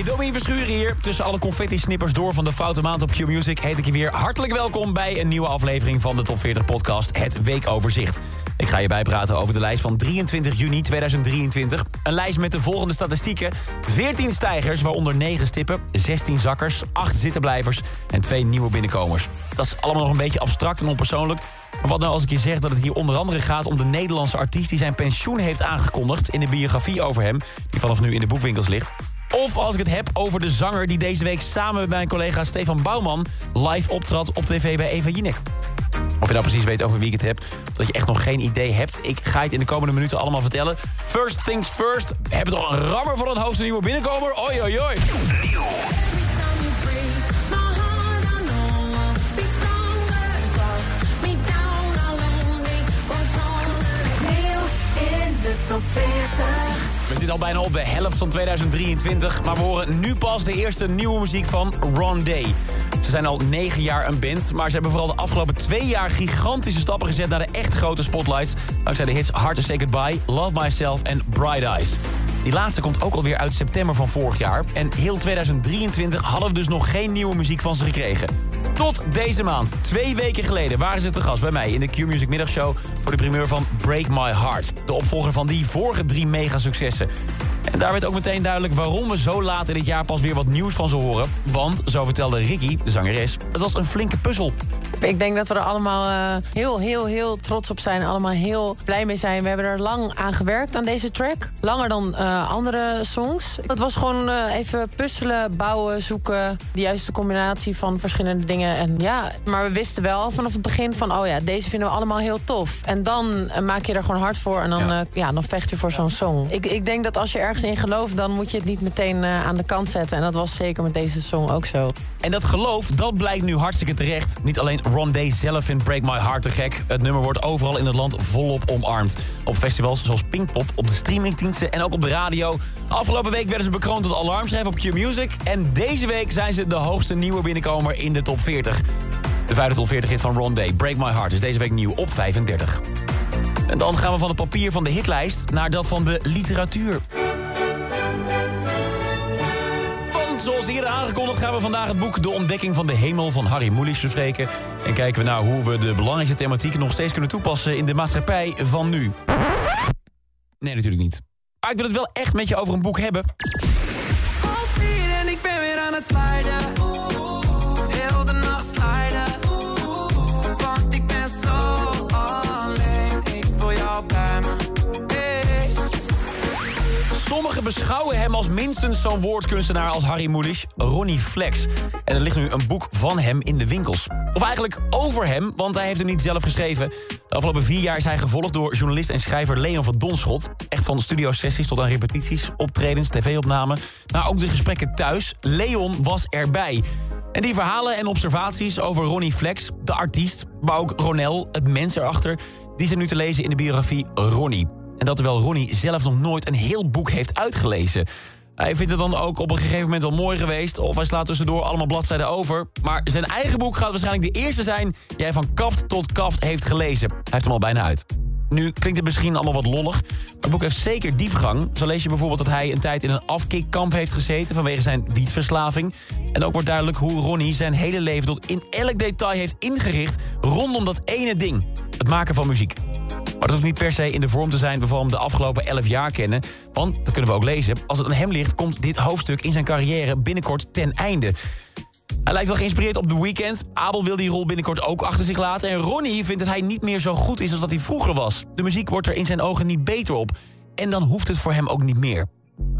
Hey, Domien Verschuren hier. Tussen alle confetti-snippers door van de Foute Maand op Q-Music... heet ik je weer hartelijk welkom bij een nieuwe aflevering van de Top 40 podcast... Het Weekoverzicht. Ik ga je bijpraten over de lijst van 23 juni 2023. Een lijst met de volgende statistieken. 14 stijgers, waaronder 9 stippen, 16 zakkers, 8 zittenblijvers... en 2 nieuwe binnenkomers. Dat is allemaal nog een beetje abstract en onpersoonlijk... Maar wat nou als ik je zeg dat het hier onder andere gaat om de Nederlandse artiest... die zijn pensioen heeft aangekondigd in de biografie over hem... die vanaf nu in de boekwinkels ligt. Of als ik het heb over de zanger die deze week samen met mijn collega Stefan Bouwman... live optrad op tv bij Eva Jinek. Of je nou precies weet over wie ik het heb, dat je echt nog geen idee hebt... ik ga het in de komende minuten allemaal vertellen. First things first, we hebben toch een rammer van een hoogste nieuwe binnenkomer? Oi, oi, zitten al bijna op de helft van 2023, maar we horen nu pas de eerste nieuwe muziek van Ron Day. Ze zijn al negen jaar een band, maar ze hebben vooral de afgelopen twee jaar gigantische stappen gezet naar de echt grote spotlights. Dankzij de hits Hard to Say Goodbye, Love Myself en Bright Eyes. Die laatste komt ook alweer uit september van vorig jaar. En heel 2023 hadden we dus nog geen nieuwe muziek van ze gekregen. Tot deze maand. Twee weken geleden waren ze te gast bij mij in de Q-Music middagshow... voor de primeur van Break My Heart. De opvolger van die vorige drie mega-successen. En daar werd ook meteen duidelijk waarom we zo laat in dit jaar pas weer wat nieuws van ze horen. Want, zo vertelde Ricky, de zangeres, het was een flinke puzzel. Ik denk dat we er allemaal uh, heel, heel, heel trots op zijn. Allemaal heel blij mee zijn. We hebben er lang aan gewerkt aan deze track. Langer dan uh, andere songs. Het was gewoon uh, even puzzelen, bouwen, zoeken. De juiste combinatie van verschillende dingen. En ja, maar we wisten wel vanaf het begin van... oh ja, deze vinden we allemaal heel tof. En dan maak je er gewoon hard voor. En dan, ja. ja dan vecht je voor zo'n song. Ik, ik denk dat als je ergens in gelooft... dan moet je het niet meteen aan de kant zetten. En dat was zeker met deze song ook zo. En dat geloof, dat blijkt nu hartstikke terecht. Niet alleen Ron Day zelf vindt Break My Heart te gek. Het nummer wordt overal in het land volop omarmd. Op festivals zoals Pinkpop, op de streamingsdiensten en ook op de radio. Afgelopen week werden ze bekroond tot alarmschrijf op Q-Music. En deze week zijn ze de hoogste nieuwe binnenkomer in de top 40. De vijfde top 40 hit van Ron Day, Break My Heart, is deze week nieuw op 35. En dan gaan we van het papier van de hitlijst naar dat van de literatuur. Zoals eerder aangekondigd gaan we vandaag het boek De Ontdekking van de Hemel van Harry Mulisch bespreken. En kijken we naar hoe we de belangrijkste thematieken nog steeds kunnen toepassen in de maatschappij van nu. Nee, natuurlijk niet. Maar ik wil het wel echt met je over een boek hebben. en ik ben weer aan het sliden. Beschouwen hem als minstens zo'n woordkunstenaar als Harry Mulisch, Ronnie Flex. En er ligt nu een boek van hem in de winkels. Of eigenlijk over hem, want hij heeft hem niet zelf geschreven. De afgelopen vier jaar is hij gevolgd door journalist en schrijver Leon van Donschot. Echt van studiosessies tot aan repetities, optredens, tv-opnamen. Maar ook de gesprekken thuis. Leon was erbij. En die verhalen en observaties over Ronnie Flex, de artiest... maar ook Ronel, het mens erachter... die zijn nu te lezen in de biografie Ronnie. En dat terwijl Ronnie zelf nog nooit een heel boek heeft uitgelezen. Hij vindt het dan ook op een gegeven moment wel mooi geweest... of hij slaat tussendoor allemaal bladzijden over. Maar zijn eigen boek gaat waarschijnlijk de eerste zijn... die hij van kaft tot kaft heeft gelezen. Hij heeft hem al bijna uit. Nu klinkt het misschien allemaal wat lollig, maar het boek heeft zeker diepgang. Zo lees je bijvoorbeeld dat hij een tijd in een afkikkamp heeft gezeten... vanwege zijn wietverslaving. En ook wordt duidelijk hoe Ronnie zijn hele leven tot in elk detail heeft ingericht... rondom dat ene ding, het maken van muziek. Maar dat hoeft niet per se in de vorm te zijn waarvan we de afgelopen 11 jaar kennen. Want, dat kunnen we ook lezen, als het aan hem ligt... komt dit hoofdstuk in zijn carrière binnenkort ten einde. Hij lijkt wel geïnspireerd op The Weeknd. Abel wil die rol binnenkort ook achter zich laten. En Ronnie vindt dat hij niet meer zo goed is als dat hij vroeger was. De muziek wordt er in zijn ogen niet beter op. En dan hoeft het voor hem ook niet meer.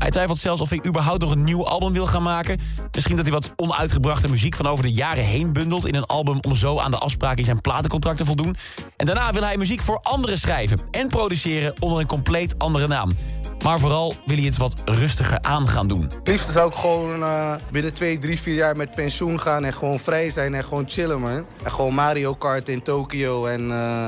Hij twijfelt zelfs of hij überhaupt nog een nieuw album wil gaan maken. Misschien dat hij wat onuitgebrachte muziek van over de jaren heen bundelt... in een album om zo aan de afspraken in zijn platencontract te voldoen. En daarna wil hij muziek voor anderen schrijven en produceren onder een compleet andere naam. Maar vooral wil hij het wat rustiger aan gaan doen. Het liefst zou ik gewoon uh, binnen twee, drie, vier jaar met pensioen gaan... en gewoon vrij zijn en gewoon chillen, man. En gewoon Mario Kart in Tokio en... Uh,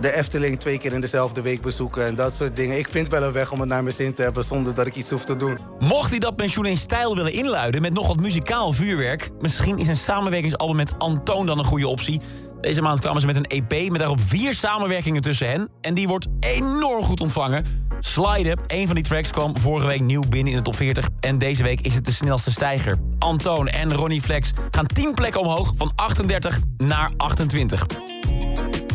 de Efteling twee keer in dezelfde week bezoeken en dat soort dingen. Ik vind wel een weg om het naar mijn zin te hebben zonder dat ik iets hoef te doen. Mocht hij dat pensioen in stijl willen inluiden met nog wat muzikaal vuurwerk... misschien is een samenwerkingsalbum met Antoon dan een goede optie. Deze maand kwamen ze met een EP met daarop vier samenwerkingen tussen hen. En die wordt enorm goed ontvangen. Slide, een van die tracks, kwam vorige week nieuw binnen in de top 40. En deze week is het de snelste stijger. Antoon en Ronnie Flex gaan 10 plekken omhoog van 38 naar 28.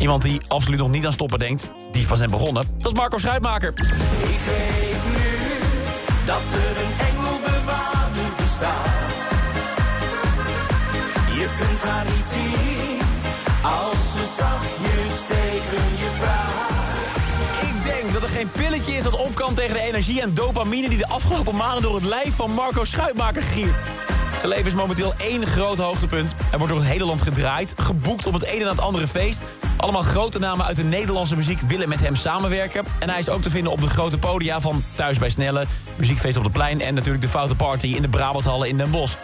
Iemand die absoluut nog niet aan stoppen denkt, die is pas net begonnen. Dat is Marco Schuitmaker. Ik weet nu dat er een engelbewaarder bestaat. Je kunt haar niet zien als ze zachtjes geen pilletje is dat op kan tegen de energie en dopamine... die de afgelopen maanden door het lijf van Marco Schuitmaker giert. Zijn leven is momenteel één groot hoogtepunt. Er wordt door het hele land gedraaid, geboekt op het ene na het andere feest. Allemaal grote namen uit de Nederlandse muziek willen met hem samenwerken. En hij is ook te vinden op de grote podia van Thuis bij Snelle... Muziekfeest op de Plein en natuurlijk de Foute Party in de Brabanthallen in Den Bosch.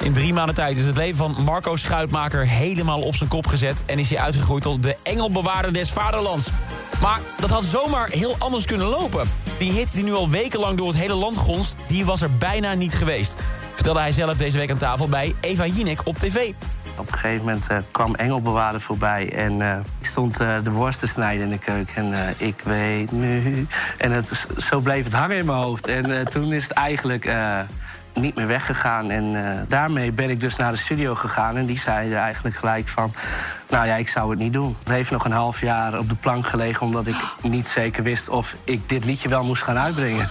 In drie maanden tijd is het leven van Marco Schuitmaker helemaal op zijn kop gezet... en is hij uitgegroeid tot de engelbewaarder des vaderlands. Maar dat had zomaar heel anders kunnen lopen. Die hit die nu al wekenlang door het hele land gonst, die was er bijna niet geweest. Vertelde hij zelf deze week aan tafel bij Eva Jinek op tv. Op een gegeven moment uh, kwam Engelbewaarder voorbij en uh, ik stond uh, de worst te snijden in de keuken. En ik weet nu. En het, zo bleef het hangen in mijn hoofd. En toen is het eigenlijk niet meer weggegaan. En uh, daarmee ben ik dus naar de studio gegaan. En die zeiden eigenlijk gelijk van... nou ja, ik zou het niet doen. Het heeft nog een half jaar op de plank gelegen... omdat ik niet zeker wist of ik dit liedje wel moest gaan uitbrengen.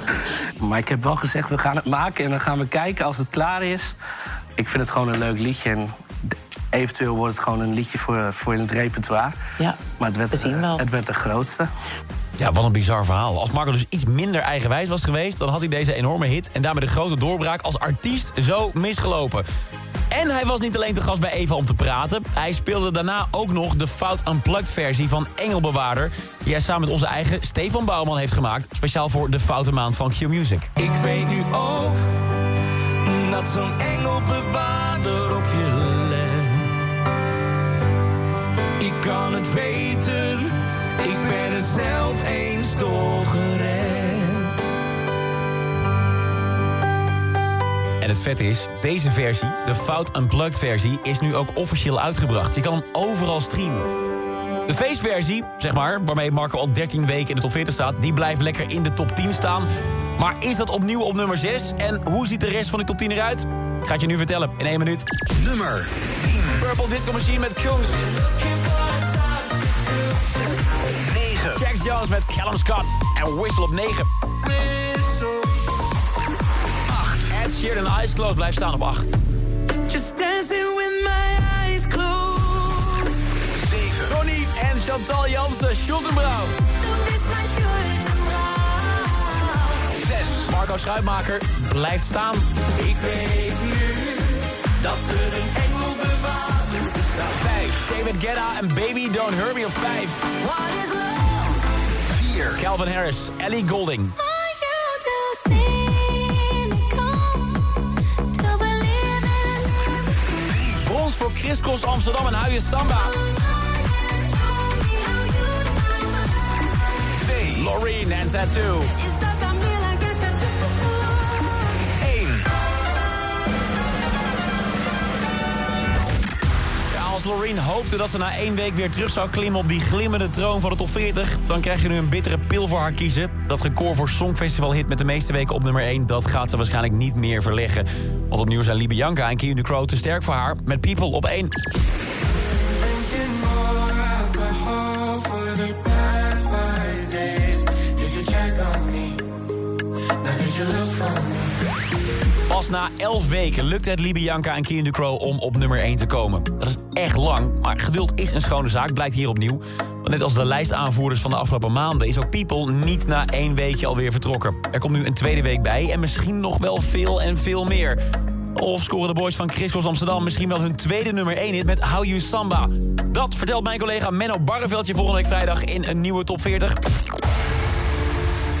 maar ik heb wel gezegd, we gaan het maken en dan gaan we kijken als het klaar is. Ik vind het gewoon een leuk liedje. En eventueel wordt het gewoon een liedje voor, voor in het repertoire. Ja, maar het werd, het werd de grootste. Ja, wat een bizar verhaal. Als Marco dus iets minder eigenwijs was geweest... dan had hij deze enorme hit en daarmee de grote doorbraak als artiest zo misgelopen. En hij was niet alleen te gast bij Eva om te praten. Hij speelde daarna ook nog de Fout Unplugged versie van Engelbewaarder... die hij samen met onze eigen Stefan Bouwman heeft gemaakt... speciaal voor de Foute Maand van Q-Music. Ik weet nu ook dat zo'n engelbewaarder op je let. Ik kan het weten ik ben er zelf eens doorgerend. En het vet is, deze versie, de Fout Unplugged versie... is nu ook officieel uitgebracht. Je kan hem overal streamen. De feestversie, zeg maar, waarmee Marco al 13 weken in de top 40 staat... die blijft lekker in de top 10 staan. Maar is dat opnieuw op nummer 6? En hoe ziet de rest van de top 10 eruit? Ik ga het je nu vertellen in één minuut. Nummer Purple Disco Machine met Kungs. 9. Jack Jones met Callum Scott en Whistle op 9. Whistle. 8. Ed Sheeran en Eyes Closed blijft staan op 8. Just dancing with my eyes closed. 7. Tony en Chantal Jansen, Schultenbrouw. 6. Marco Schuitmaker blijft staan. Ik weet nu dat er een engel bestaat. 5. David Guetta en Baby Don't Hurt Me op 5. 4. Calvin Harris, Ellie Golding. Brons voor Chris Amsterdam en Huijen Samba. 2. Loreen en Tattoo. Loreen hoopte dat ze na één week weer terug zou klimmen op die glimmende troon van de top 40... dan krijg je nu een bittere pil voor haar kiezen. Dat record voor Songfestival hit met de meeste weken op nummer 1... dat gaat ze waarschijnlijk niet meer verleggen. Want opnieuw zijn Liebe Bianca en Kim de Crow te sterk voor haar... met People op 1. Na 11 weken lukte het Libianca en Kien de Crow om op nummer 1 te komen. Dat is echt lang, maar geduld is een schone zaak, blijkt hier opnieuw. Want net als de lijstaanvoerders van de afgelopen maanden... is ook People niet na één weekje alweer vertrokken. Er komt nu een tweede week bij en misschien nog wel veel en veel meer. Of scoren de boys van Chris Amsterdam misschien wel hun tweede nummer 1 hit met How You Samba. Dat vertelt mijn collega Menno Barreveldje volgende week vrijdag in een nieuwe top 40.